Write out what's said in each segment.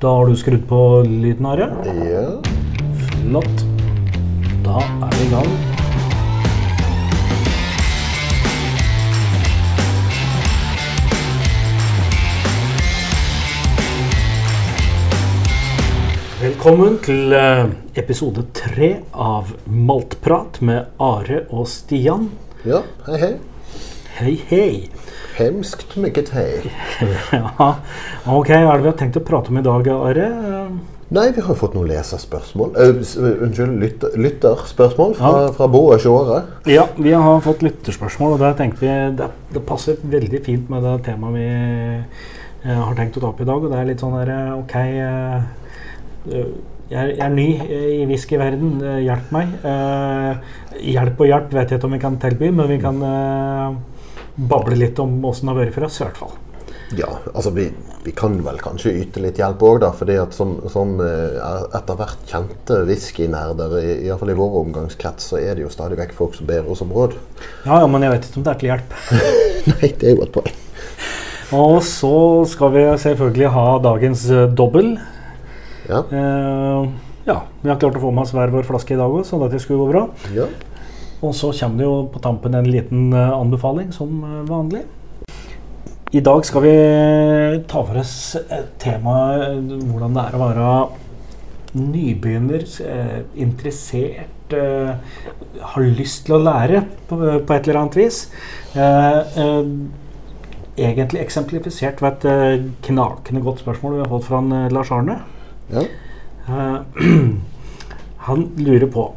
Da har du skrudd på lyden, Are. Ja. Flott. Da er vi i gang. Velkommen til eh, episode tre av Maltprat med Are og Stian. ja. Hei, hei. Hei, hei. Hemskt meget hei. Ja, ok, hva er det vi har tenkt å prate om i dag, Are? Nei, vi har jo fått noen leserspørsmål. Uh, unnskyld, lytter, lytterspørsmål fra, Ja. fra Bo og Sjåre. Ja, vi har fått lytterspørsmål, og der tenkte vi det, det passer veldig fint med det temaet vi eh, har tenkt å ta opp i dag. Og det er litt sånn der Ok, eh, jeg, er, jeg er ny i whiskyverden. hjelp meg. Hjelp og hjelp vet jeg ikke om vi kan tilby, men vi kan bable litt om åssen det har vært for oss, i hvert fall. Ja, altså vi, vi kan vel kanskje yte litt hjelp òg, da. fordi at som, som eh, etter hvert kjente whiskynerder, i- i i vår omgangskrets, så er det jo stadig vekk folk som ber oss om råd. Ja, ja, men jeg vet ikke om det er til hjelp. Nei, det er jo et poeng. Og så skal vi selvfølgelig ha dagens eh, dobbel. Ja. Eh, ja, vi har klart å få med oss hver vår flaske i dag òg, så dette skulle gå bra. ja. Og så kommer det jo på tampen en liten eh, anbefaling, som eh, vanlig. I dag skal vi ta for oss temaet tema eh, hvordan det er å være nybegynner, eh, interessert, eh, har lyst til å lære på, et eller annet vis. Eh, eh, egentlig eksemplifisert ved et eh, knakende godt spørsmål vi har fått fra eh, Lars Arne. ja. Eh, han lurer på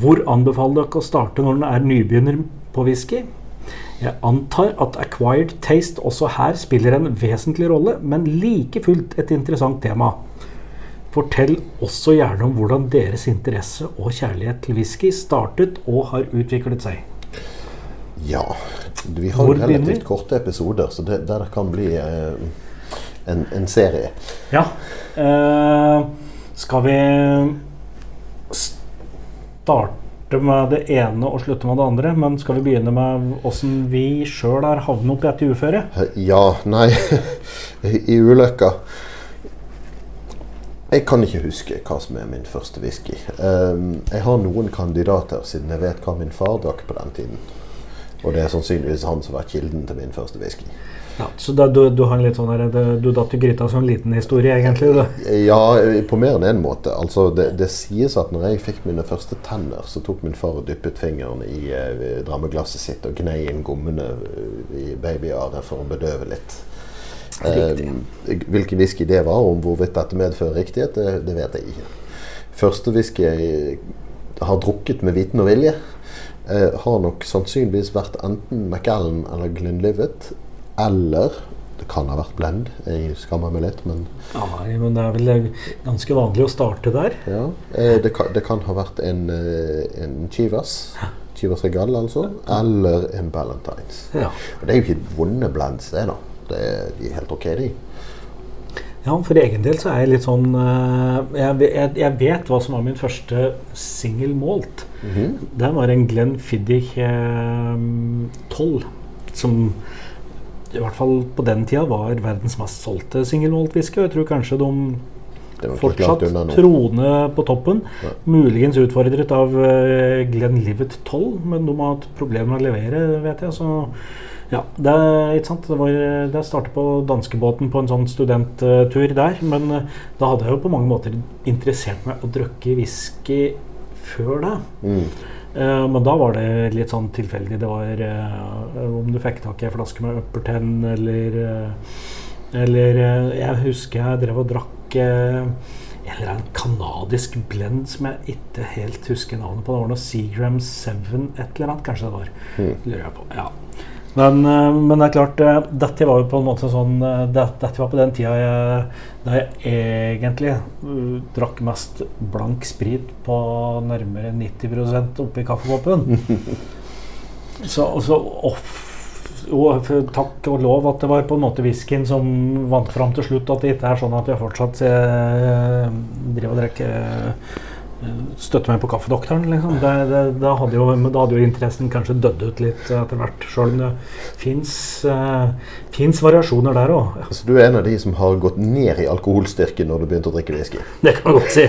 hvor anbefaler dere å starte når en er nybegynner på whisky? Jeg antar at acquired taste også her spiller en vesentlig rolle, men like fullt et interessant tema. Fortell også gjerne om hvordan deres interesse og kjærlighet til whisky startet og har utviklet seg. Ja. Vi har Hvor relativt korte episoder, så det, der kan bli eh, en, en serie. Ja. eh, skal vi starte med det ene og slutte med det andre? Men skal vi begynne med åssen vi sjøl har havnet opp i dette uføret? Ja, nei I ulykka Jeg kan ikke huske hva som er min første whisky. Um, jeg har noen kandidater, siden jeg vet hva min far drakk på den tiden. Og det er sannsynligvis han som var kilden til min første whisky. Ja, så da, du, du har en litt sånn her, du datt i gryta som en liten historie, egentlig? Da. Ja, på mer enn én måte. Altså, det, det sies at når jeg fikk mine første tenner, så tok min far og dyppet fingeren i eh, drammeglasset sitt og gnei inn gommene eh, i babyaret for å bedøve litt. Eh, hvilken whisky det var, og om hvorvidt dette medfører riktighet, det, det vet jeg ikke. Første whisky jeg har drukket med viten og vilje, eh, har nok sannsynligvis vært enten Macallan eller Glenlivet, eller det kan ha vært Blend. Jeg skammer meg litt, men Ja, men det er vel ganske vanlig å starte der. ja. eh, det, kan, det kan ha vært en, eh, en Chivas. Chivas Regal, altså. Eller en Ballantines. Ja. Og det er jo ikke vonde blends, det, da. Det er, de er helt ok, de. Ja, for egen del så er jeg litt sånn eh, Jeg, jeg, jeg vet hva som var min første single malt. Det var en Glenn Fiddich eh, 12, som i hvert fall på den tida var verdens mest solgte single malt whisky. Og jeg tror kanskje de fortsatt troende på toppen. Ja. Muligens utfordret av uh, Glenn Livet 12, men de har hatt problemer med å levere, vet jeg. Så ja, det er ikke sant. Det, var, det startet på danskebåten på en sånn studenttur der. Men eh, da hadde jeg jo på mange måter interessert meg å drikke whisky før det. Mm. Eh, men da var det litt sånn tilfeldig. Det var eh, om du fikk tak i en flaske med Upperten eller eh, Eller jeg husker jeg drev og drakk en eller annen kanadisk blend som jeg ikke helt husker navnet på. Det var noe Seagram 7 et eller annet, kanskje det var. Mm. Lurer jeg på. Ja. Men, eh, men det er klart, eh, dette var jo på en måte sånn eh, Dette var på den tida jeg, da jeg egentlig uh, drakk mest blank sprit på nærmere 90% oppi kaffekoppen. så så off, og takk og lov at det var på en måte whiskyen som vant fram til slutt. At det ikke er sånn at jeg fortsatt eh, driver og drikker støtte meg på Kaffedoktoren. Liksom. Det, det, da, hadde jo, da hadde jo interessen kanskje dødd ut litt etter hvert. Selv om det fins variasjoner der òg. Så du er en av de som har gått ned i alkoholstyrke når du begynte å drikke whisky? Det kan man godt si.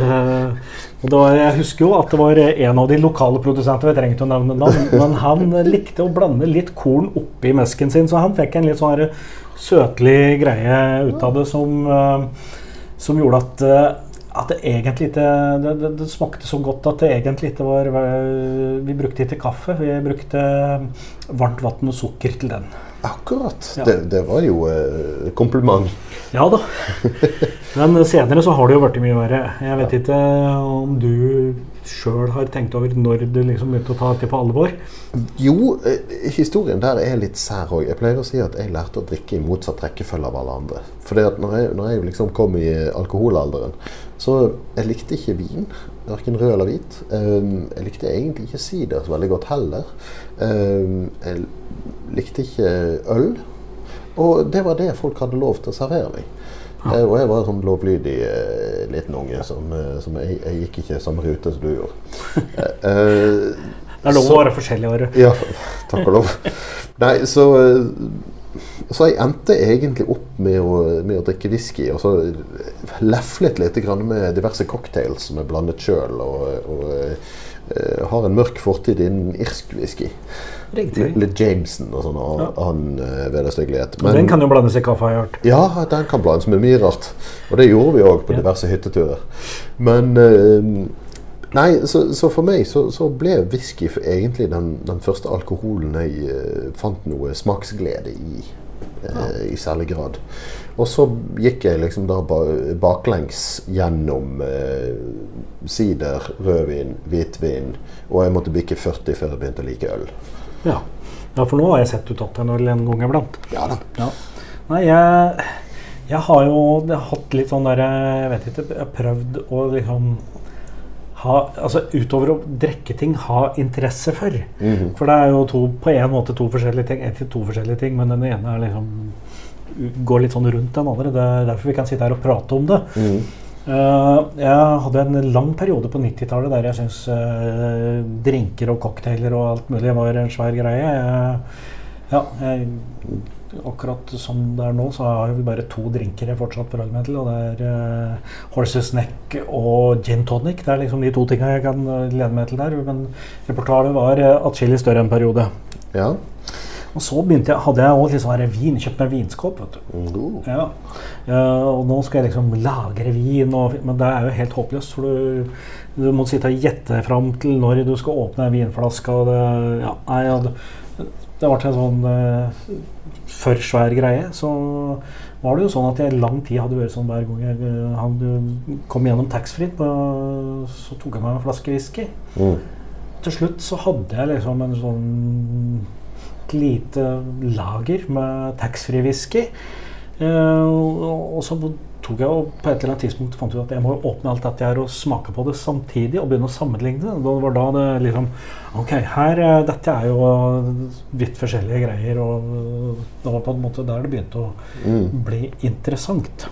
uh, og var, jeg husker jo at det var en av de lokale produsentene, jeg trenger å nevne navn, men han likte å blande litt korn oppi mesken sin, så han fikk en litt sånn søtlig greie ut av det som, uh, som gjorde at uh, at det egentlig ikke det, det, det, smakte så godt at det egentlig ikke var Vi brukte ikke kaffe, vi brukte varmt vann og sukker til den. Akkurat. Ja. Det, det, var jo eh, kompliment. Ja da. Men senere så har det jo blitt mye verre. Jeg vet ikke om du sjøl har tenkt over når du liksom begynte å ta dette på alvor? Jo, eh, historien der er litt sær òg. Jeg pleier å si at jeg lærte å drikke i motsatt rekkefølge av alle andre. For når jeg, når jeg liksom kom i alkoholalderen, så jeg likte ikke vin, verken rød eller hvit. Ehm, jeg likte egentlig ikke sider så veldig godt heller. Ehm, jeg likte ikke øl. Og det var det folk hadde lov til å servere meg. Ja. Og jeg var en sånn lovlydig uh, liten unge som, uh, som jeg, jeg, gikk ikke samme rute som du gjorde. Uh, det er lov å være forskjellig, Are. Ja, takk og lov. Nei, så så jeg endte egentlig opp med å, med å drikke whisky. Og så leflet litt med diverse cocktails som er blandet sjøl. Og, og uh, har en mørk fortid innen irsk whisky. Riktig. Litt Jameson og sånn ja. annen uh, vederstyggelighet. den kan jo blandes i kaffe, har jeg hørt. Ja, den kan blandes med mye rart. Og det gjorde vi òg på ja. diverse hytteturer. Men uh, Nei, så, så, for meg så, så ble whisky egentlig den, den, første alkoholen jeg uh, fant noe smaksglede i eh, i særlig grad. Og så gikk jeg liksom da baklengs gjennom uh, sider, rødvin, hvitvin, og jeg måtte bikke 40 før jeg begynte å like øl. Ja. ja for nå har jeg sett du tatt en øl en gang iblant. Ja da. Ja. Nei, jeg, jeg, har jo hatt litt sånn der Jeg vet ikke, jeg har prøvd å liksom ha, altså utover å drikke ting, ha interesse for. Mm -hmm. For det er jo to, på en måte to forskjellige ting. et, to forskjellige ting, men den ene er liksom går litt sånn rundt den andre. Det er derfor vi kan sitte her og prate om det. Mm. Uh, jeg hadde en lang periode på 90-tallet der jeg syntes uh, drinker og cocktailer og alt mulig var en svær greie. Jeg, ja, jeg akkurat som det er nå, så har vi bare to drinker jeg fortsatt forholder meg til. Og det er uh, Horses Neck og gin tonic. Det er liksom de to tingene jeg kan eh, lede meg til der. Men repertoaret var uh, atskillig større en periode. Ja. Og så begynte jeg, hadde jeg òg liksom vin. Kjøpt meg vinskåp. vet du. Mm. Ja. Uh, og nå skal jeg liksom lagre vin, og, men det er jo helt håpløst. For du, du må sitte og gjette fram til når du skal åpne en vinflaske. Og det, ja, nei, ja, det, det ble en sånn for svær greie, så var det jo sånn at jeg i lang tid hadde vært sånn hver gang jeg eh, hadde kom gjennom taxfree, så tok jeg meg en flaske whisky. Mm. Til slutt så hadde jeg liksom en sånn et lite lager med taxfree-whisky. Eh, og så tok jeg og på et eller annet tidspunkt fant ut at jeg må åpne alt dette her og smake på det samtidig og begynne å sammenligne det. Det var da det liksom Ok, her, eh, dette er jo vidt forskjellige greier. Og det var på en måte der det begynte å mm. bli interessant.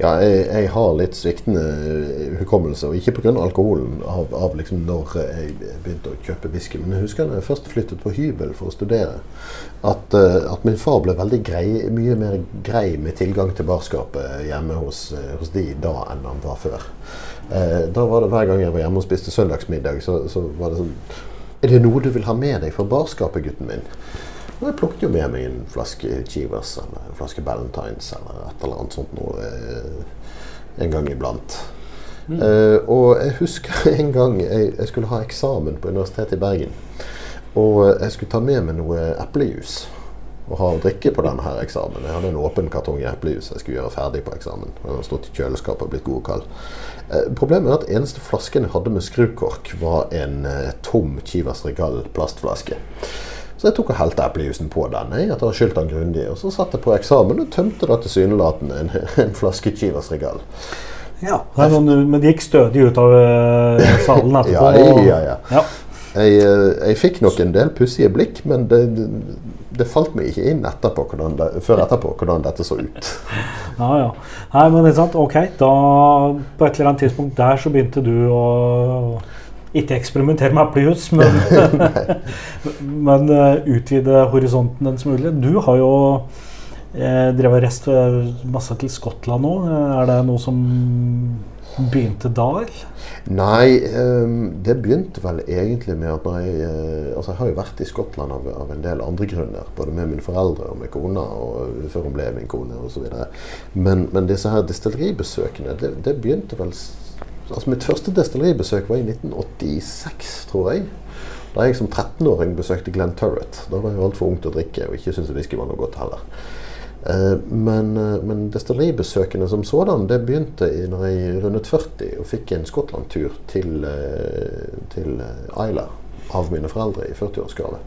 Ja, jeg, jeg, har litt sviktende eh, hukommelse, og ikke pga. alkoholen, av, av liksom når jeg begynte å kjøpe whisky. Men jeg husker da jeg først flyttet på hybel for å studere, at, uh, at min far ble veldig grei, mye mer grei med tilgang til barskapet hjemme hos, uh, hos de da enn han var før. Eh, da var det Hver gang jeg var hjemme og spiste søndagsmiddag, så, så var det sånn Er det noe du vil ha med deg fra barskapet, gutten min? Og jeg plukket jo med meg en flaske Chivas eller en flaske Ballantines eller et eller annet sånt noe eh, en gang iblant. Mm. Uh, og jeg husker en gang jeg, jeg, skulle ha eksamen på Universitetet i Bergen. Og jeg skulle ta med meg noe eplejus og ha å drikke på denne her eksamen. Jeg hadde en åpen kartong eplejus jeg skulle gjøre ferdig på eksamen. Den hadde stått i kjøleskapet og blitt god og kald. Eh, problemet er at eneste flasken jeg hadde med skrukork, var en eh, tom Chivas Regal plastflaske. Så jeg tok og helte eplejusen på den jeg, etter å ha skylt den grundig. Og så satt jeg på eksamen og tømte da tilsynelatende en, en flaske Chivas Regal. Ja, sånn, Men det gikk stødig ut av uh, salen etterpå? ja, ja, ja. ja. Jeg, eh, jeg fikk nok en del pussige blikk, men det, det, falt meg ikke inn etterpå, det, før etterpå hvordan dette så ut. Ja, ja. Nei, men det er sant. Ok, da på et eller annet tidspunkt der så begynte du å ikke eksperimentere med eplejus, men, men uh, utvide horisonten en smule. Du har jo eh, og rest masse til Skottland nå. Er det noe som begynte da, eller? Nei, um, det begynte vel egentlig med at jeg uh, Altså, jeg har jo vært i Skottland av, av, en del andre grunner. Både med mine foreldre og med kona, og før hun ble min kone osv. Men, men disse her destilleribesøkene, det, det begynte vel Altså, mitt første destilleribesøk var i 1986, tror jeg. Da jeg som 13-åring besøkte Glenn Turret. Da var jeg altfor ung til å drikke og ikke syntes whisky var noe godt heller. Eh, men, eh, men destilleribesøkene som sådan det begynte i når jeg rundet 40 og fikk en Skottland-tur til, eh, til Isla av mine foreldre i 40-årsgave.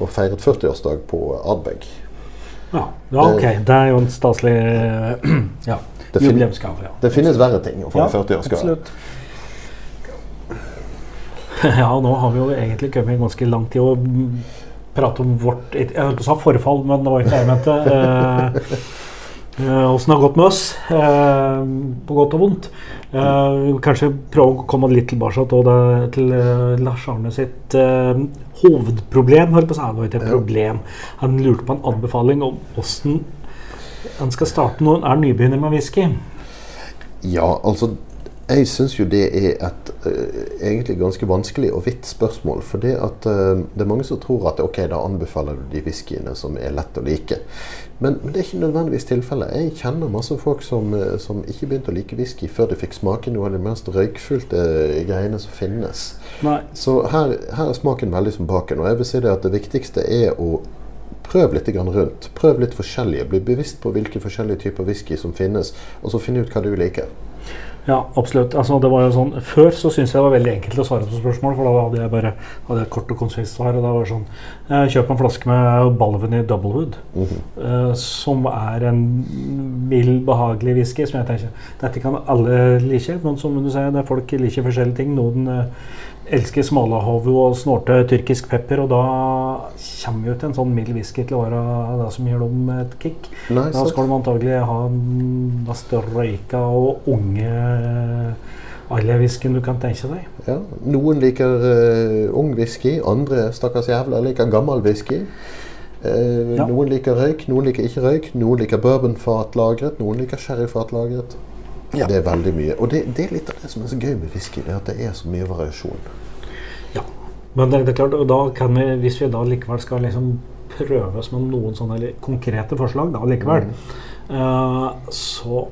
Og feiret 40-årsdag på Ardbeg. Ja, ja, ok. Det er jo en staselig ja, jubileumsgave. Ja. Det finnes verre ting å få en 40-årsgave. Absolutt. Ja, nå har vi jo egentlig kommet ganske langt i å prate om vårt Jeg holdt på å si forfall, men det var ikke det jeg mente. Eh, eh, åssen det har gått med oss, eh, på godt og vondt. kanskje prøve å komme litt tilbake til, Lars Arne sitt hovedproblem. Holdt på å si, det var ikke et problem. Han lurte på en anbefaling om åssen han skal starte når han er nybegynner med whisky. Ja, altså jeg syns jo det er et uh, egentlig ganske vanskelig og vidt spørsmål. For det, at, uh, det er mange som tror at ok, da anbefaler du de whiskyene som er lett å like. Men, men, det er ikke nødvendigvis tilfellet. Jeg kjenner masse folk som, uh, som, ikke begynte å like whisky før de fikk smake noe av de mest røykfylte greiene som finnes. Nei. Så her, her, er smaken veldig som baken. Og jeg vil si det at det viktigste er å prøv litt rundt. Prøv litt forskjellige. Bli bevisst på hvilke forskjellige typer whisky som finnes, og så finne ut hva du liker. Ja, absolutt. Altså, det var jo sånn, Før så syntes jeg det var veldig enkelt å svare på spørsmål, for da hadde jeg bare hadde et kort og konsist svar. og da var det sånn, Kjøp en flaske med Balvenie Doublewood, mm -hmm. eh, som er en mild, behagelig whisky. som jeg tenker, Dette kan alle like, men som du sier, det er folk liker forskjellige ting. Noen uh, elsker smalahove og snorte tyrkisk pepper, og da kommer jo ikke en sånn mild whisky til å være det som gir dem et kick. Nei, da skal de antagelig ha den røyka og unge alle whiskyen du kan tenke deg. Ja, Noen liker uh, ung whisky, andre stakkars jævla liker gammel whisky. Uh, ja. Noen liker røyk, noen liker ikke røyk. Noen liker bourbonfatlagret, noen liker sherryfatlagret. Ja. Det er veldig mye. Og det, det, er litt av det som er så gøy med fiske, det er at det er så mye variasjon. Ja, men det, det er klart, og da kan vi, hvis vi da likevel skal liksom prøve oss med noen sånne konkrete forslag, da likevel, mm. uh, så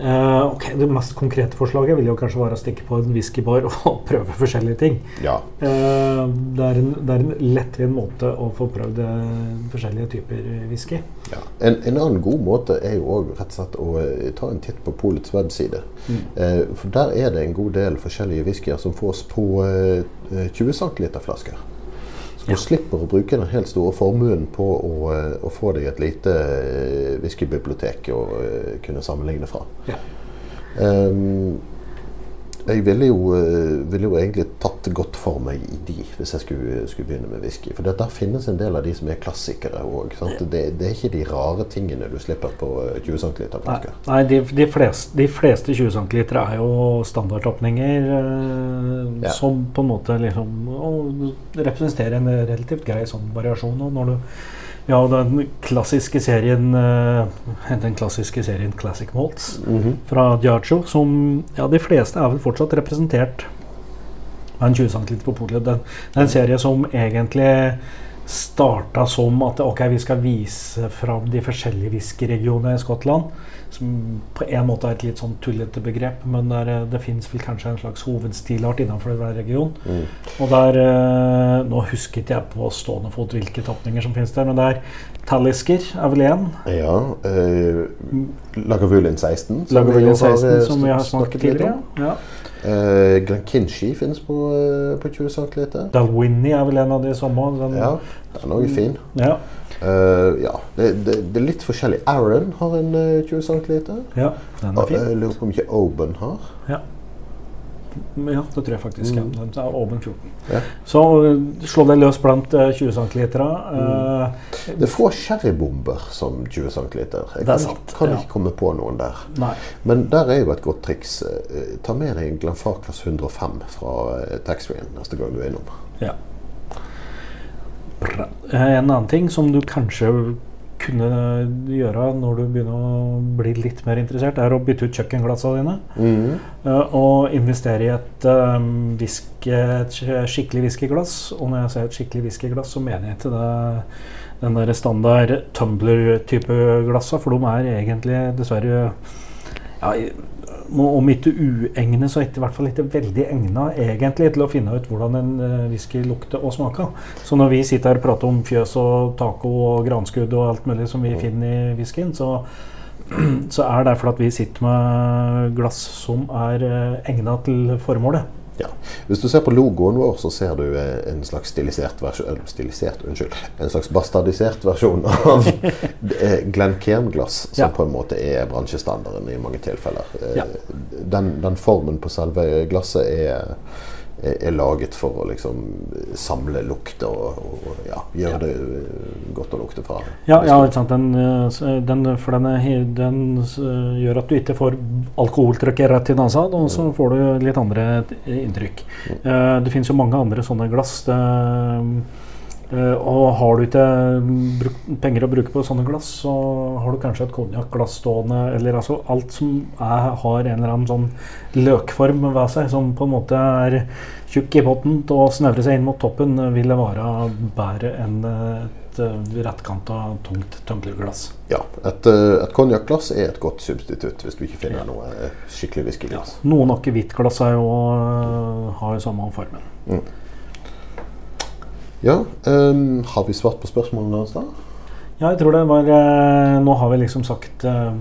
Uh, ok, Det mest konkrete forslaget vil jo kanskje være å stikke på en whiskybar og prøve forskjellige ting. Ja. Uh, det, er en, det er en lettvint måte å få prøvd uh, forskjellige typer whisky. Ja. En, en, annen god måte er jo også rett og slett å ta en titt på Polets webside. Mm. for der er det en god del forskjellige whiskyer som fås på 20 cm-flasker. Så du slipper å bruke den helt store formuen på å, eh, å få deg et lite uh, whiskybibliotek å uh, kunne sammenligne fra. Um, jeg ville jo, eh, ville jo, egentlig tatt godt for meg i de, hvis jeg skulle, skulle begynne med whisky. For der finnes en del av de som er klassikere òg. Det, det, er ikke de rare tingene du slipper på 20 cm flasker. Nei, de, de, fleste, de, fleste, 20 cm er jo standardåpninger eh, ja. som på en måte liksom representerer en relativt grei sånn variasjon. Og når du ja, den klassiske serien uh, Den klassiske serien Classic Malts mm -hmm. fra Diacho, som ja, de fleste er vel fortsatt representert med en 20 cm på polet. Den, det er en serie som egentlig starta som at ok, vi skal vise fram de forskjellige whiskyregionene i Skottland som på en måte er et litt sånn tullete begrep, men der, eh, det fins vel kanskje en slags hovedstilart innenfor hver region. Mm. Og der eh, Nå husket jeg på stående fot hvilke tapninger som finnes der, men det er Tallisker er vel én. Ja. Eh, Lagavulin 16, som, Lagavulin 16 har, som vi har snakket tidligere. Ja. Uh, Glenkinchie finnes på, uh, på 20 cm. Dalwini er vel en av de samme. Den, ja, den er også fin. Ja. Uh, ja, det, det, det, er litt forskjellig. Aaron har en uh, 20 cm. Ja, den er fin. Jeg lurer på om ikke Oban har. Ja. Ja, det tror jeg faktisk. Mm. Ja. Den er åpen 14. Ja. Så øh, slå det løs blant uh, 20 cm. Mm. Det er få sherrybomber som 20 cm. Jeg er kan, sant, kan ja. ikke komme på noen der. nei. Men der er jo et godt triks. Eh, Ta med deg en Glenfarclas 105 fra uh, taxfree-en neste gang du er innom. Ja. Eh, En annen ting som du kanskje kunne gjøre når du begynner å bli litt mer interessert, er å bytte ut kjøkkenglassene dine. Mm. eh, Og investere i et, um, viske, et skikkelig whiskyglass. Og når jeg sier et skikkelig whiskyglass, så mener jeg ikke det den der standard tumbler-type glassa, for de er egentlig dessverre ja, om ikke uegne, så ikke, i hvert fall ikke veldig egna egentlig til å finne ut hvordan en eh, whisky lukter og smaker. Så når vi sitter her og prater om fjøs og taco og granskudd og alt mulig som vi finner i whiskyen, så, så er det fordi at vi sitter med glass som er eh, egna til formålet. Ja. Hvis du ser på logoen vår, så ser du eh, en slags stilisert versjon Stilisert, unnskyld. En slags bastardisert versjon av eh, Glencairn-glass, som Ja. på en måte er bransjestandarden i mange tilfeller. Eh, Ja. Den, den formen på selve glasset er, er, laget for å liksom samle lukter og, og ja, gjøre det eh, godt å lukte fra. Ja, ja ikke sant? Den, eh, den, for den, den gjør at du ikke får alkoholtrykket rett i nesa, og så får du litt andre inntrykk. Eh, det finnes jo mange andre sånne glass. Det, eh, og har du ikke penger å bruke på sånne glass, så har du kanskje et konjakkglass stående, eller altså alt som er, har en eller annen sånn løkform ved seg, som på en måte er tjukk i potten og snevre seg inn mot toppen, vil det være bedre enn et eh, rettkanta, tungt tømmerglass. Ja, Et, eh, et konjakkglass er et godt substitutt hvis du ikke finner Ja. noe eh, skikkelig whiskyglass. Noen akevittglass jo, eh, har jo samme formen. Ja, um, har vi svart på spørsmålene hans da? Ja, jeg tror det var eh, Nå har vi liksom sagt eh,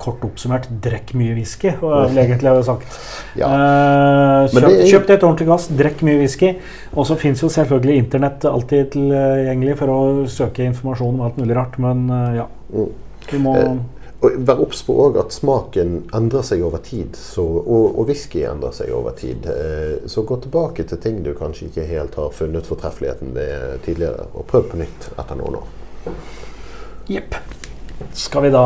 kort oppsummert 'drekk mye whisky'. Og jeg vil egentlig sagt Ja. eh, kjøp, det er- kjøp deg et ordentlig glass, drekk mye whisky. Og så fins jo selvfølgelig Internett alltid tilgjengelig for å søke informasjon om alt mulig rart, men eh, ja. Mm. Du må Eh, Og Vær obs på at smaken endrer seg over tid, så, og, og whisky endrer seg over tid. Eh, Så gå tilbake til ting du kanskje ikke helt har funnet fortreffeligheten ved tidligere, og prøv på nytt etter noen år. Jepp. Skal vi da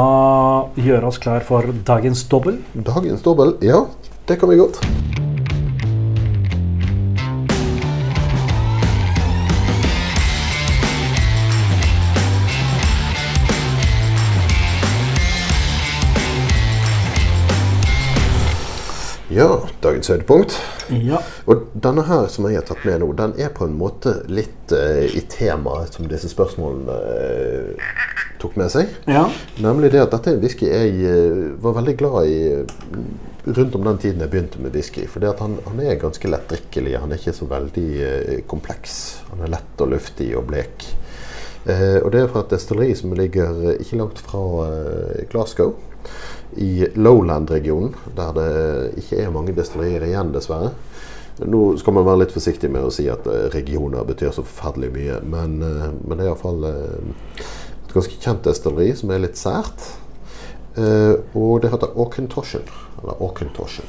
gjøre oss klar for dagens dobbel? Dagens dobbel, ja, det kan vi godt. Ja, dagens høydepunkt. Ja. Og denne her som jeg har tatt med nå, den er på en måte litt uh, i temaet som disse spørsmålene uh, tok med seg. ja. Nemlig det at dette er en whisky jeg uh, var veldig glad i mm, rundt om den tiden jeg begynte med whisky. For han, han er ganske lettdrikkelig. Han er ikke så veldig kompleks. Han er lett og luftig og blek. Og det er fra et destilleri som ligger ikke langt fra Glasgow. I Lowland-regionen, der det ikke er mange destillerier igjen, dessverre. Nå skal man være litt forsiktig med å si at eh, regioner betyr så forferdelig mye, men, eh, men det er iallfall eh, et ganske kjent destilleri som er litt sært. Og det heter Auchentoshen. Eller Auchentoshen.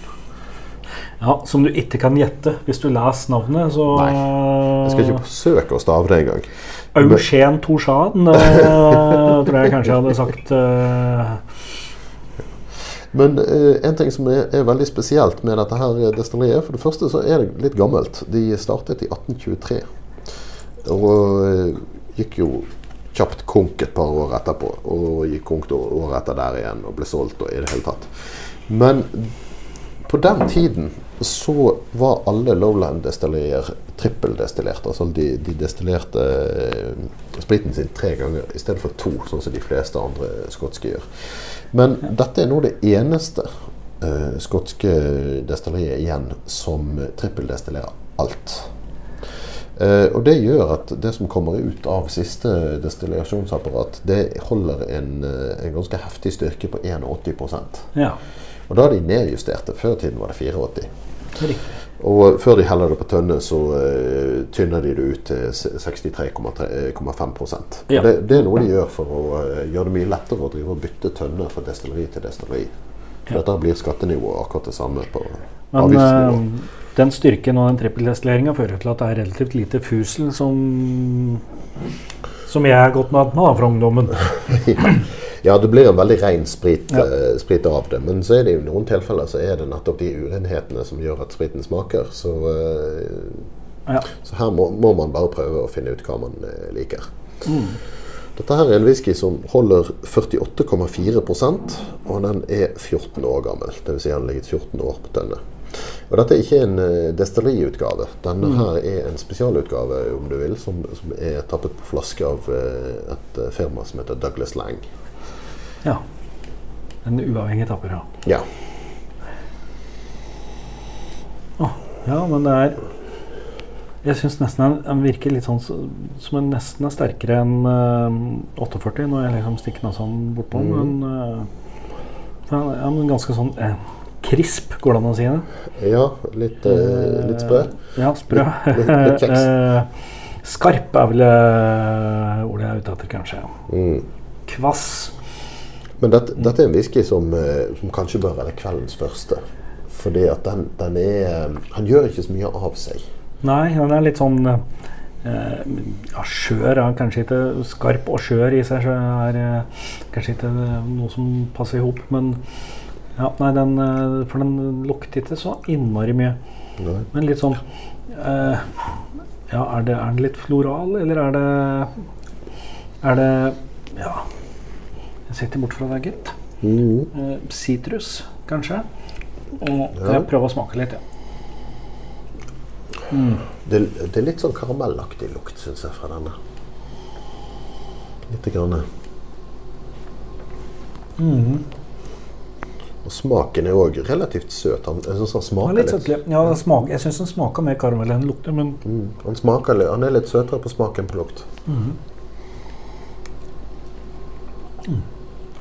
ja. Som du ikke kan gjette hvis du leser navnet, så Nei, Jeg skal ikke forsøke å stave det engang. Eugen Torshan, uh, tror jeg kanskje jeg hadde sagt. Eh, Men eh, en ting som er, er veldig spesielt med dette her destilleriet For det første så er det litt gammelt. De startet i 1823. Og eh, gikk jo kjapt konk et par år etterpå. Og gikk konk året etter der igjen og ble solgt og i det hele tatt. Men på den tiden så var alle Lowland-destillerier trippeldestillert. Altså de, de destillerte eh, spriten sin tre ganger i stedet for to, sånn som de fleste andre skotske gjør. Men dette er nå det eneste uh, skotske destilleriet igjen som trippeldestillerer alt. Uh, og Det gjør at det som kommer ut av siste destillasjonsapparat, det holder en, en ganske heftig styrke på 81 ja, Og da er de nedjusterte. Før tiden var det 84. Og før de heller det på tønne, så uh, tynner de det ut til 63,5 Ja. det, det er noe de gjør for å uh, gjøre det mye lettere å drive og bytte tønner fra destilleri til destilleri. Ja. Dette blir skattenivået akkurat det samme på Men Avgiftsnivå. eh, den styrken og den trippeldestilleringa fører til at det er relativt lite fusel som som jeg er godt vant med da, fra ungdommen. Ja, det blir en veldig ren sprit, Ja. uh, sprit av det. Men så er det i noen tilfeller så er det nettopp de urenhetene som gjør at spriten smaker. Så, uh, Ja. så her må, må man bare prøve å finne ut hva man uh, liker. Mm. Dette her er en whisky som holder 48,4% og den er 14 år gammel. Dvs. Si han har ligget 14 år på tønne. Og dette er ikke en uh, destilleriutgave. Denne Mm. her er en spesialutgave om du vil, som, som er tappet på flaske av eh, et eh, firma som heter Douglas Lang. ja. En uavhengig tapper, ja. Ja. Ja, men det er Jeg syns nesten den- den virker litt sånn som en nesten er sterkere enn uh, 48 når jeg liksom stikker sånn bortpå. Mm. Men uh, ja, men ganske sånn eh, krisp, går det an å si det? ja litt, eh, litt sprø. Ja, sprø. Litt- litt- litt kjeks. Eh, Skarp er vel eh, ordet jeg er ute etter, kanskje. Mm. Kvass. Men dette, dette er en whisky som, eh, som kanskje bør være kveldens første. Fordi at den, den er Han gjør ikke så mye av seg. Nei, den er litt sånn eh, ja, Skjør er kanskje ikke Skarp og skjør i seg er kanskje ikke noe som passer i hop, men ja, nei, den, eh, For den lukter ikke så innmari mye. Nei. Men litt sånn eh, Ja, er det, er den litt floral, eller er det Er det Ja. Jeg sitter bort fra deg, gitt. Mhm. Eh, kanskje. Og Ja. jeg prøver å smake litt, ja. Mm. Det, det er litt sånn karamellaktig lukt, syns jeg, fra denne. Lite grann. Mhm. Og smaken er òg relativt søt. Han, jeg synes han smaker litt litt. søtlig. Ja, smaker, jeg syns han smaker mer karamell enn lukter, men Mm, han, smaker, han er litt søtere på smaken på lukt.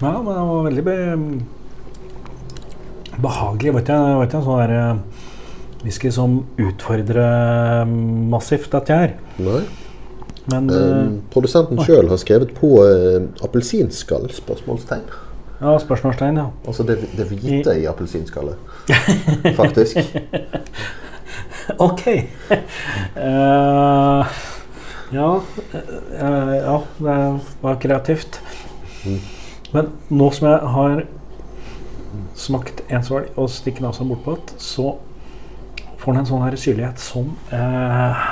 Ja, men han var veldig be behagelig. Vet jeg, vet jeg, sånn der eh, whisky som utfordrer eh, massivt dette her. Nei. Men eh, produsenten sjøl har skrevet på eh, appelsinskall? spørsmålstegn. Ja, spørsmålstegn, ja. Altså det, det hvite i appelsinskallet. Faktisk. Ok. Uh, ja, uh, ja, det var kreativt. Men nå som jeg har smakt en svalg og stikker nesa bortpå igjen, så får den en sånn her syrlighet som eh,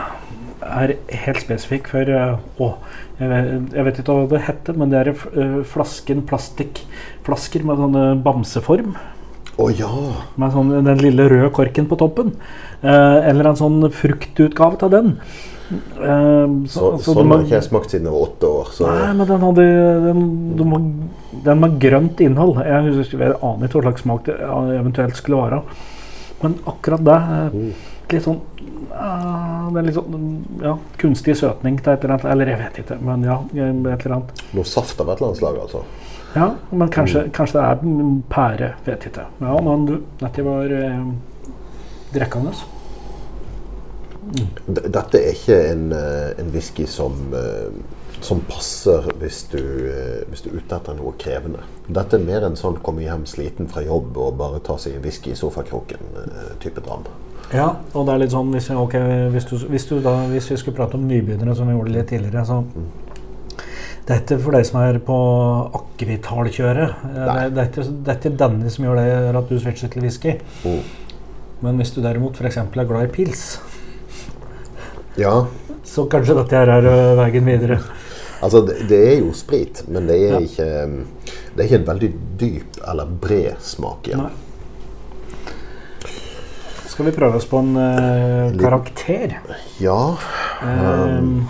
er helt spesifikk for eh, Å, jeg, vet- jeg vet ikke hva det heter, men det er eh, flasken plastikkflasker med sånn bamseform. Å ja! Med sånn, den lille røde korken på toppen. Eh, eller en sånn fruktutgave av den. Eh, Så, så, sånn har ikke jeg smakt siden jeg var åtte år. Så Nei, men den hadde den, den, var, den med grønt innhold. Jeg, husker, jeg aner ikke hva slags smak det eventuelt skulle være. Men akkurat det eh, Litt sånn uh, Det er litt sånn ja, kunstig søtning til et eller annet. Eller jeg vet ikke, men ja. Et eller annet. noe saft av et eller annet slag, altså. Ja, men kanskje, kanskje det er pære. Vet ikke. Ja, men du, dette var eh, drikkende. Mm. Dette er ikke en, eh, en whisky som, eh, som passer hvis du, eh, hvis du er ute etter noe krevende. Dette er mer en sånn komme hjem sliten fra jobb og bare ta seg en whisky i sofakroken-type dram. Ja, og det er litt sånn hvis, okay, hvis, du, hvis, du da, hvis vi skulle prate om nybegynnere, som vi gjorde litt tidligere, så Dette for deg som er på akevithalkjøret. Eh, Det, det, er ikke- denne som gjør det, at du switcher til whisky. Mm. Men hvis du derimot f.eks. er glad i pils, Ja, så kanskje dette her er ø, veien videre. altså det, det er jo sprit, men det er, Ja. ikke, det er ikke en veldig dyp eller bred smak igjen. Nei. Skal vi prøve oss på en uh, karakter? Ja, Um,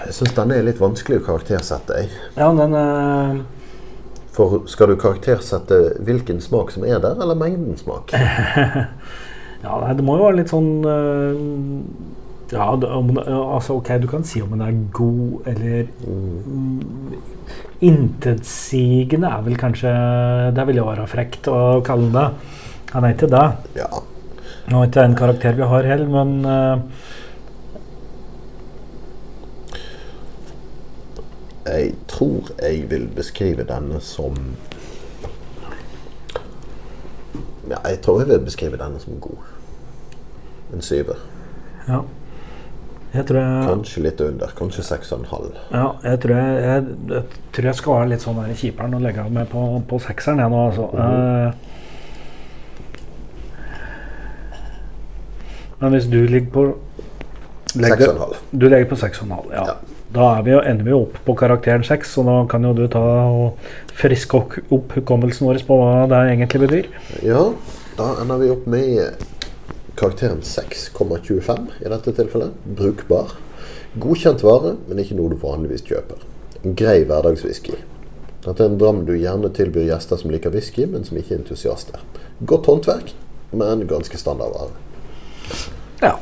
jeg syns denne er litt vanskelig å karaktersette. Jeg. ja, den uh, For skal du karaktersette hvilken smak som er der, eller mengden smak? Ja, det må jo være litt sånn uh, Ja, det, altså ok, du kan si om den er god eller mm, Intetsigende er vel kanskje Det vil jo være frekt å kalle den det. Han er ikke det. Ja. Nå er ikke det en karakter vi har heller, men uh, Jeg tror jeg vil beskrive denne som Ja, jeg tror jeg vil beskrive denne som god. En syver. Ja. Jeg tror jeg, Kanskje litt under. Kanskje seks og en halv. ja, jeg, tror jeg, jeg, jeg tror jeg skal være litt sånn kjiperen og legge av meg på, på sekseren, jeg nå, altså. Eh, men hvis du ligger på Seks legger, og en halv. Du legger på 6,5, ja. Ja. Da er vi jo, ender vi jo opp på karakteren 6, så da kan jo du ta og friske opp opp hukommelsen vår på hva det egentlig betyr. Ja, da ender vi opp med karakteren 6,25 i dette tilfellet. Brukbar. Godkjent vare, men ikke noe du vanligvis kjøper. En grei hverdagswhisky. Dette er en dram du gjerne tilbyr gjester som liker whisky, men som ikke er entusiaster. Godt håndverk, men ganske standard vare. Ja.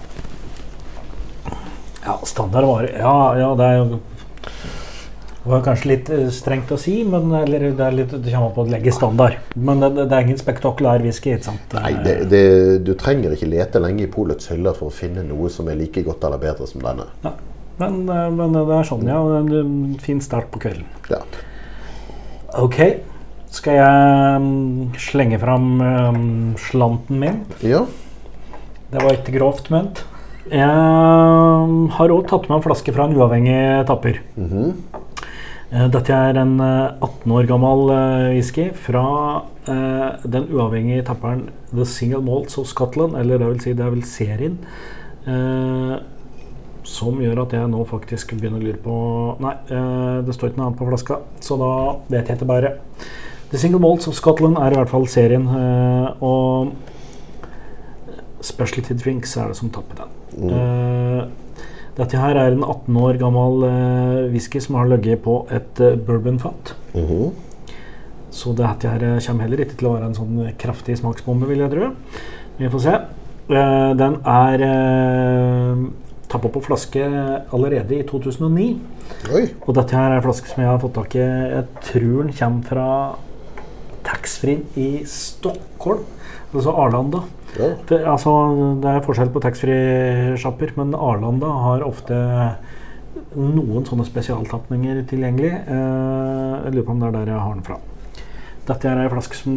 Ja, standard var... Ja, ja, det er jo det var kanskje litt eh, strengt å si, men eller det, er litt, det kommer på å legge standard. Men det, det er ingen spektakulær whisky. ikke sant? Nei, det, det, du trenger ikke lete lenge i polets hyller for å finne noe som er like godt eller bedre som denne. Ja. Men, eh, men det er sånn, ja. En en fin start på kvelden. Ja. Ok. Skal jeg mm, slenge fram mm, slanten min? ja. Det var ikke grovt ment. Jeg har òg tatt med en flaske fra en uavhengig tapper. Mm -hmm. Dette er en eh, 18 år gammel eh, whisky fra eh, den uavhengige tapperen The Single Malts of Scotland, eller det vil si det er vel serien, eh, som gjør at jeg nå faktisk begynner å lure på Nei, eh, det står ikke noe annet på flaska, så da vet jeg ikke bare. The Single Malts of Scotland er i hvert fall serien, eh, og Specialty Drinks er det som tapper den. Eh, dette her er en 18 år gammel eh, whisky som har ligget på et uh, bourbonfat. -hmm. Så dette her eh, kommer heller ikke til å være en sånn kraftig smaksbombe, vil jeg tro. Vi får se. Eh, den er uh, tappa på flaske allerede i 2009. Oi. Og dette her er en flaske som jeg har fått tak i. Jeg tror den kommer fra taxfree i Stockholm, altså Arlanda. Ja. Det, altså, det er forskjell på taxfree-sjapper, men Arlanda har ofte noen sånne spesialtapninger tilgjengelig. Eh, jeg lurer på om det er der jeg har den fra. Dette er ei flaske som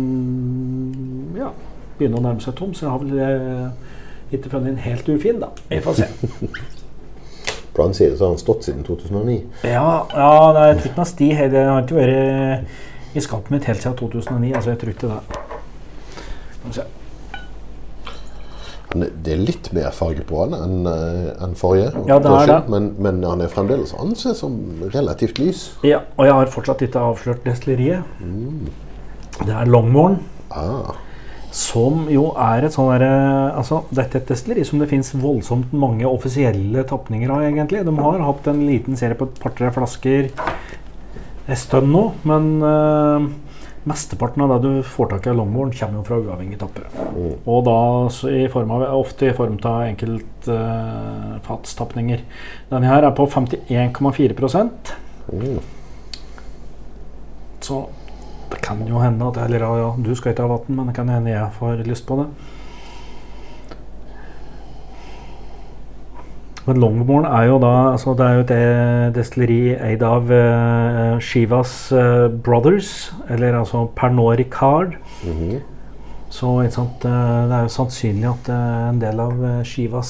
ja, begynner å nærme seg tom, så jeg har vel eh, ikke funnet den helt ufin, da. Vi får se. På sier det, så har han stått siden 2009. Ja, ja det er ikke noe sti her. Det har ikke vært i skapet mitt helt siden 2009. Altså, jeg tror ikke det. Skal vi se. Det er litt mer farge på han enn en forrige. Ja, det er det. Men, men han er fremdeles ansett som relativt lys. Ja, og jeg har fortsatt ikke avslørt destilleriet. Det er Longmorn. Ah, Som jo er et sånn derre Altså, dette er et destilleri som det fins voldsomt mange offisielle tapninger av, egentlig. De har hatt en liten serie på et par-tre flasker en stund nå, men eh, mesteparten av det du får tak i av longboarden, kommer jo fra uavhengige tappere. Og da i form av, ofte i form av enkeltfatstapninger. Denne her er på 51,4 mm. Så det kan jo hende at Eller ja, ja, du skal ikke ha vann, men det kan hende jeg får lyst på det. Men Longmorn er jo da altså Det er jo et destilleri eid av uh, Shivas uh, Brothers, eller altså Pernod Ricard. Mhm. Så ikke sant, eh, det er jo sannsynlig at en del av Shivas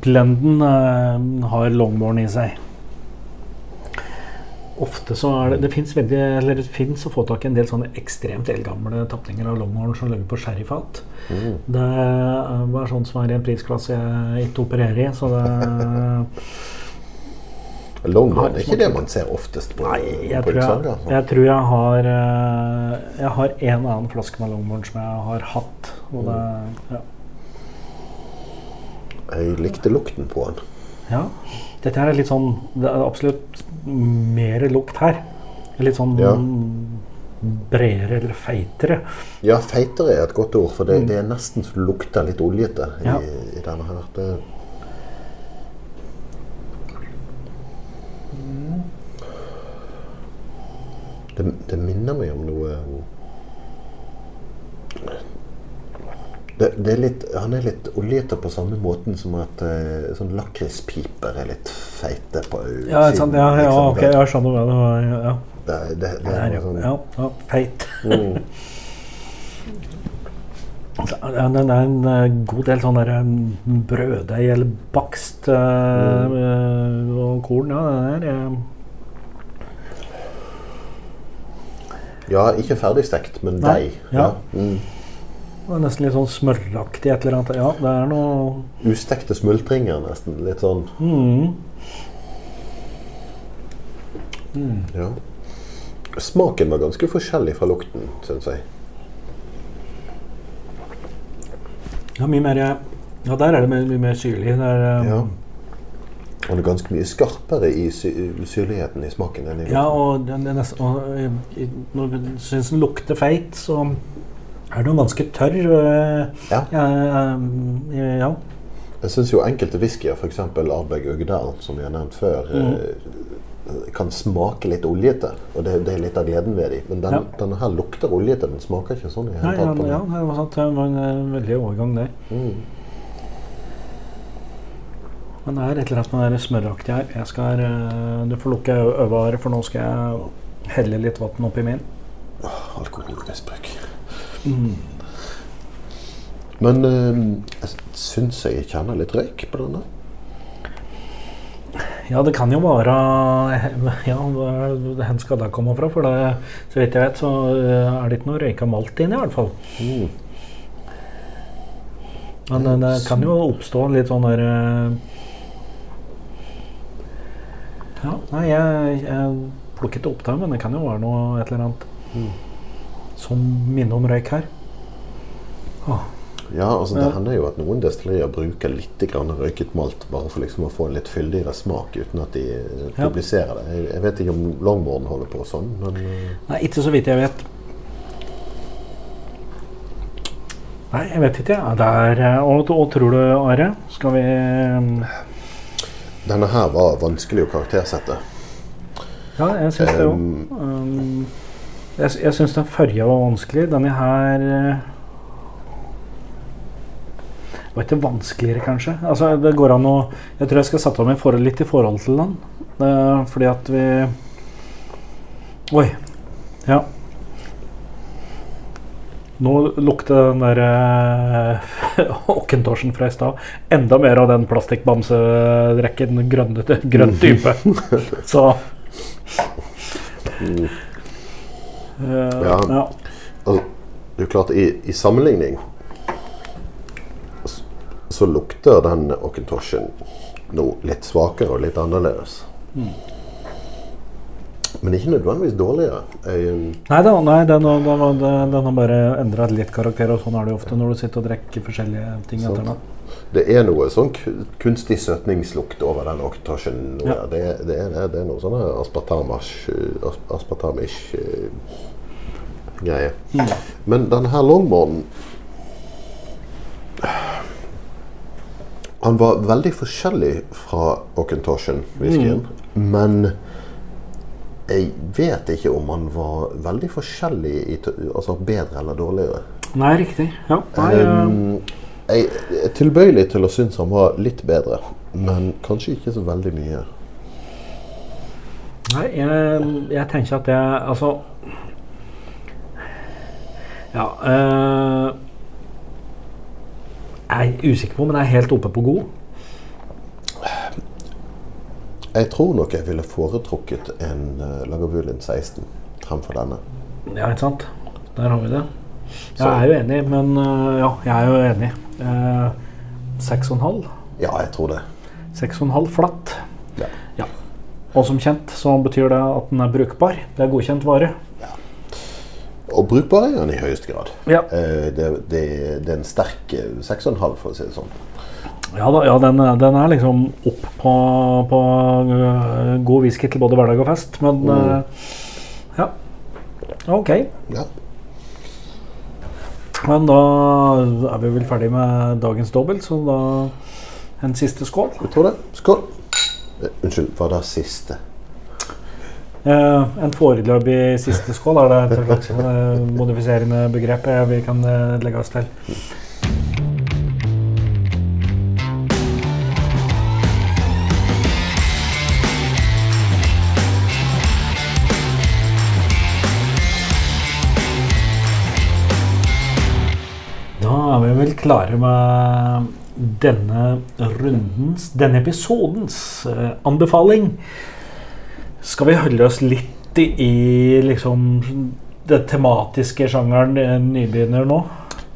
blenden eh, har Longmorn i seg. Ofte så er det Det fins å få tak i en del sånne ekstremt eldgamle tapninger av longhorn som ligger på sherryfat. Mm. Det bare sånn som er i en prisklasse jeg ikke opererer i, så det Longhorn er ikke det man ser oftest på, Nei, jeg på tror jeg, jeg tror jeg har eh, Jeg har en annen flaske med longhorn som jeg har hatt. Og det, ja. Jeg likte lukten på den. Ja. Dette her er litt sånn Det er absolutt mer lukt her. Litt sånn Ja. bredere eller feitere. Ja, feitere er et godt ord, for det, det er nesten så det lukter litt oljete i, Mm. Ja. i denne her. Det, det, det minner meg om noe det, det er litt, Han er litt oljete på samme måten som at uh, sånn lakrispiper er litt feite på Ja, sant? ja, ja, liksom. ok, jeg skjønner hva det var. Ja, ja. Det, det, det, er jo sånn, ja, ja, feit. Mm. Ja, Det er en eh, god del sånn der mm, brøddeig eller bakst eh, mm. og korn. Ja, det der. eh, Ja, ikke ferdigstekt, men deig. deig. ja. Mm. Det er nesten litt sånn smøraktig et eller annet. Ja, det er noe Ustekte smultringer, nesten. Litt sånn mm. Ja. Smaken var ganske forskjellig fra lukten, syns jeg. Ja, mye mer Ja, der er det mye, mer syrlig. Det er, eh, Ja. Og det er ganske mye skarpere i sy syrligheten i smaken enn i Ja, og, den, den, er- og eh, når du syns den lukter feit, så er den ganske tørr. øh, Ja. Ja, øh, ja. Jeg syns jo enkelte whiskyer, f.eks. Arbeg Uggdal, som vi har nevnt før, Mm. kan smake litt oljete. Og det, det er litt av gleden ved dem. Men den, Ja. denne her lukter oljete. Den smaker ikke sånn Nei, ja, ja, det var sant. Det var en øh, veldig overgang det. Mm. Men det er et eller annet med det smøraktige her. Jeg skal, øh, du får lukke øyevaret, for nå skal jeg helle litt vann oppi min. Alkoholmisbruk. Men øh, jeg syns jeg kjenner litt røyk på denne. Ja, det kan jo være Ja, hvor skal det komme fra? For det, så vidt jeg vet, så øh, er det ikke noe røyka malt inni, i hvert fall. Mm. Men det, det kan jo oppstå litt sånn der øh, Ja, nei, jeg, jeg plukket opp det, men det kan jo være noe et eller annet Mm. Som minner om røyk her. Åh, Ja, altså Det hender jo at noen destillerier bruker litt grann røyket malt bare for liksom å få en litt fyldigere smak, uten at de eh, publiserer det. Jeg, vet ikke om Longmorn holder på sånn, men eh, Nei, ikke så vidt jeg vet. Nei, jeg vet ikke. Ja, det er, øh, og, og tror du, Are? Skal vi øh, denne her var vanskelig å karaktersette. Ja, jeg syns det òg. Um, jeg jeg syns den forrige var vanskelig. Denne her eh, var ikke vanskeligere, kanskje. Altså, det går an å Jeg tror jeg skal sette meg forhold, litt i forhold til den. Uh, fordi at vi Oi. Ja. Nå lukter den der uh, fra i stad enda mer av den plastikkbamsedrekken, grønn, grønn type. Så mm, eh, Ja. ja. altså, det er klart, i, i sammenligning så, så lukter den Ockentoshen noe litt svakere og litt annerledes. Mm. Men ikke nødvendigvis dårligere. Jeg, Nei da, nei, den, den, den, den, har bare endra litt karakter, og sånn er det jo ofte når du sitter og drikker forskjellige ting etter det. Det er noe sånn kunstig søtningslukt over den oktasjen. Ja. Det, det, er, det, er noe sånn aspartamish, eh, greie. Mm. Men denne her longmornen Han var veldig forskjellig fra Ockentoshen-whiskyen. Mm. Men jeg vet ikke om han var veldig forskjellig, i, altså bedre eller dårligere. Nei, riktig. Ja. Nei, Um, jeg er tilbøyelig til å synes han var litt bedre, men kanskje ikke så veldig mye. nei jeg, jeg tenker at jeg Altså Ja Øh, Jeg er usikker på om jeg er helt oppe på god. Jeg tror nok jeg ville foretrukket en uh, Lagavulin 16 fremfor denne. Ja, ikke sant? Der har vi det. Så- Jeg er jo enig, men eh, ja, jeg er jo enig. Eh, Seks og en halv. Ja, jeg tror det. Seks og en halv flatt. Ja. Ja. Og som kjent så betyr det at den er brukbar. Det er godkjent vare. Og brukbar er den i høyeste grad. Ja, Eh, det, det, det er en sterk eh, 6,5 for å si det sånn. ja, da, ja den, den er liksom opp på, på god whisky til både hverdag og fest, men Mm. ja. Ok. Ja. Men da er vi vel ferdig med dagens dobbelt, så da en siste skål. Jeg tror det. Skål. Eh, unnskyld, var det siste? Eh, en foreløpig siste skål er det et slags eh, modifiserende begrep eh, vi kan eh, legge oss til. Vel klare med denne rundens, denne episodens eh, anbefaling. Skal vi holde oss litt i liksom den tematiske sjangeren eh, nybegynner nå?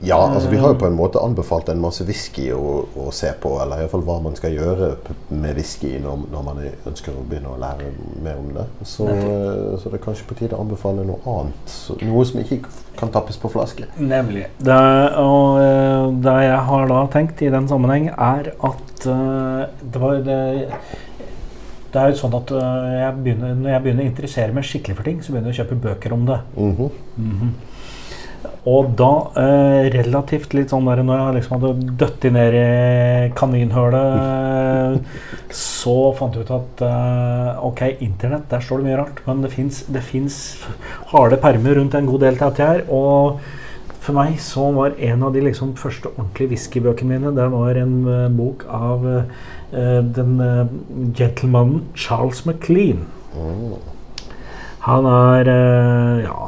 Ja, altså vi har jo på en måte anbefalt en masse whisky å, å se på, eller iallfall hva man skal gjøre med whisky når, når man ønsker å begynne å lære mer om det. Så, eh, så det er kanskje på tide å anbefale noe annet. Noe som ikke kan tappes på flaske. Nemlig. Det, og eh, det jeg har da tenkt i den sammenheng, er at eh, det var det, det er jo sånn at jeg begynner, når jeg begynner å interessere meg skikkelig for ting, så begynner jeg å kjøpe bøker om det. Mhm. Og da, eh, relativt litt sånn der når jeg liksom hadde døtti ned i kaninhølet, så fant jeg ut at eh, ok, internett, der står det mye rart, men det fins harde permer rundt en god del her. Og for meg så var en av de liksom første ordentlige whiskybøkene mine det var en uh, bok av uh, den uh, gentlemanen Charles McLean. Han er eh, ja,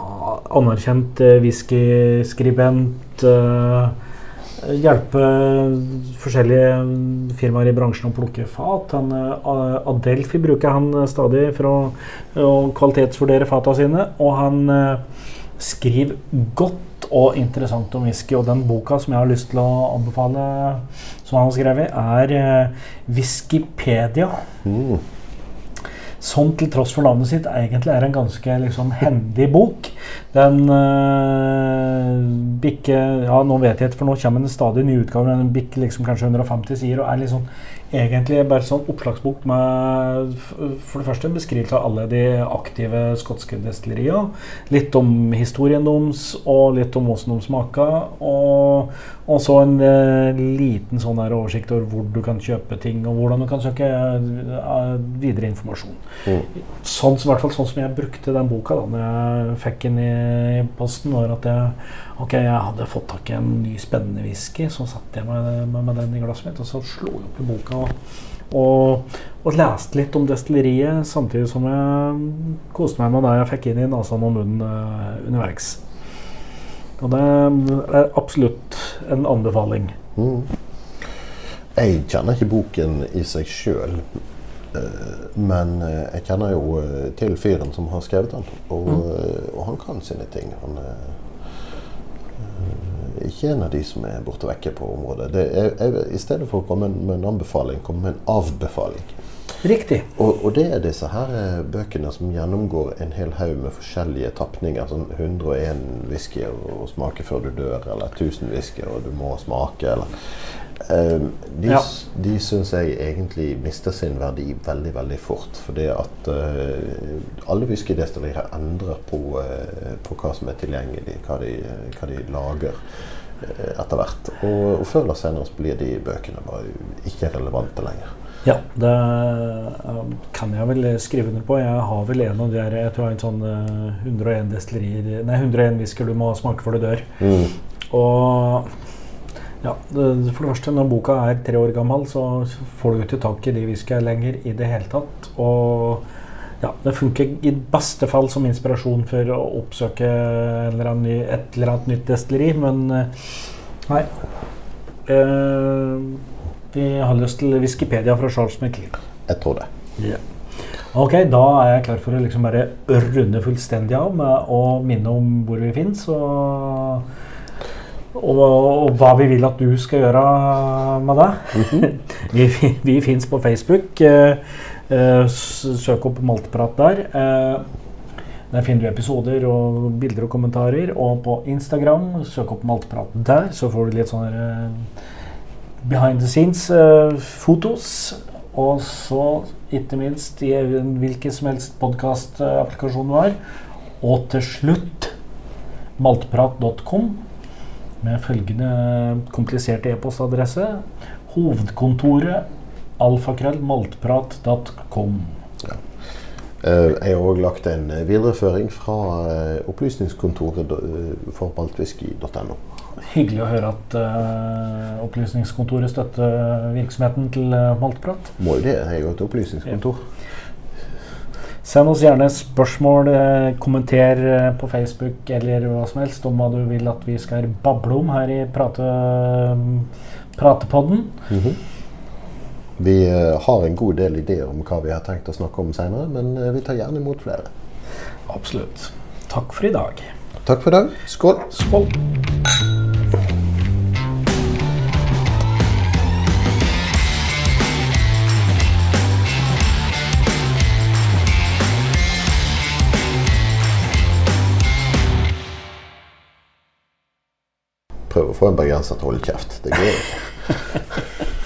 anerkjent uh, whiskyskribent. Uh, hjelper forskjellige firmaer i bransjen å plukke fat. Han, eh, Adelphi bruker han eh, stadig for å, å kvalitetsvurdere fata sine. Og han eh, skriver godt og interessant om whisky. Og den boka som jeg har lyst til å anbefale, som han har skrevet, er eh, Whiskypedia. Mm. Som til tross for navnet sitt egentlig er en ganske liksom, hendig bok. Den øh, bikker Ja, nå vet jeg ikke, for nå kommer det stadig nye utgaver. Den bikker liksom kanskje 150 sider og er liksom egentlig bare sånn oppslagsbok med for det første en beskrivelse av alle de aktive skotske destilleriene. Litt om historien deres, og litt om hvordan de smaker. Og, og så en eh, liten sånn der oversikt over hvor du kan kjøpe ting, og hvordan du kan søke eh, videre informasjon. Mm. Sånn, i hvert fall sånn som jeg brukte den boka da når jeg fikk den i posten, var at jeg, okay, jeg hadde fått tak i en ny spennende whisky. Så satte jeg meg med, med den i glasset mitt, og så slo jeg opp i boka og, og, leste litt om destilleriet, samtidig som jeg koste meg med det jeg fikk inn i nesa og munnen uh, underveis. Og det er absolutt en anbefaling. Mm. Jeg kjenner ikke boken i seg sjøl. Men eh, jeg kjenner jo eh, til fyren som har skrevet den. Og, eh, og han kan sine ting. Han er eh, ikke en av de som er borte vekke på området. Det er, jeg, I stedet for å komme med en anbefaling, komme med en avbefaling. Riktig. Og, og det er disse her eh, bøkene som gjennomgår en hel haug med forskjellige tapninger. Sånn 101 whisky å smake før du dør, eller 1000 whisky og du må smake, eller eh, De, Ja. de syns jeg egentlig mister sin verdi veldig, veldig fort. Fordi at uh, alle whiskydestillerier endrer på, uh, på hva som er tilgjengelig, hva de, hva de lager uh, etter hvert. Og, og før eller senere blir de bøkene bare ikke relevante lenger. Ja, det kan jeg vel skrive under på. Jeg har vel en av de der Jeg tror jeg har en sånn eh, 101 destillerier Nei, 101 whisker du må smake før du dør. Mm. Og ja, det, for det første, når boka er tre år gammel, så får du ikke tak i de whiskyene lenger i det hele tatt. Og ja, det funker i beste fall som inspirasjon for å oppsøke eller ny, et eller annet nytt destilleri, men eh, nei. Eh, vi har lyst til Whiskypedia fra Charles McLean. Jeg tror det. Ja. Ok, da er jeg klar for å liksom bare runde fullstendig av med å minne om hvor vi finnes. og, og, og hva vi vil at du skal gjøre med det. vi -hmm. vi fins på Facebook. eh, eh, søk opp Malteprat der. Eh, der finner du episoder og bilder og kommentarer. Og på Instagram, søk opp Malteprat der, så får du litt sånne eh, behind the scenes-fotos. og så, ikke minst, i hvilken som helst podkastapplikasjon du har. Og til slutt maltprat.com med følgende kompliserte e-postadresse. Hovedkontoret alfakrøllmaltprat.com. Ja. Jeg har òg lagt en eh, videreføring fra eh, opplysningskontoret eh, for baltwhisky.no. Hyggelig å høre at uh, Opplysningskontoret støtter virksomheten til eh, Maltprat. Må jo det, jeg er jo et opplysningskontor. Send oss gjerne spørsmål, eh, kommenter eh, på Facebook eller hva som helst om hva du vil at vi skal bable om her i prate, pratepodden. Mhm. Vi eh, har en god del ideer om hva vi har tenkt å snakke om senere, men eh, vi tar gjerne imot flere. Absolutt. Takk for i dag. Takk for i dag. Skål! Skål. få en bergenser til. Det går ikke.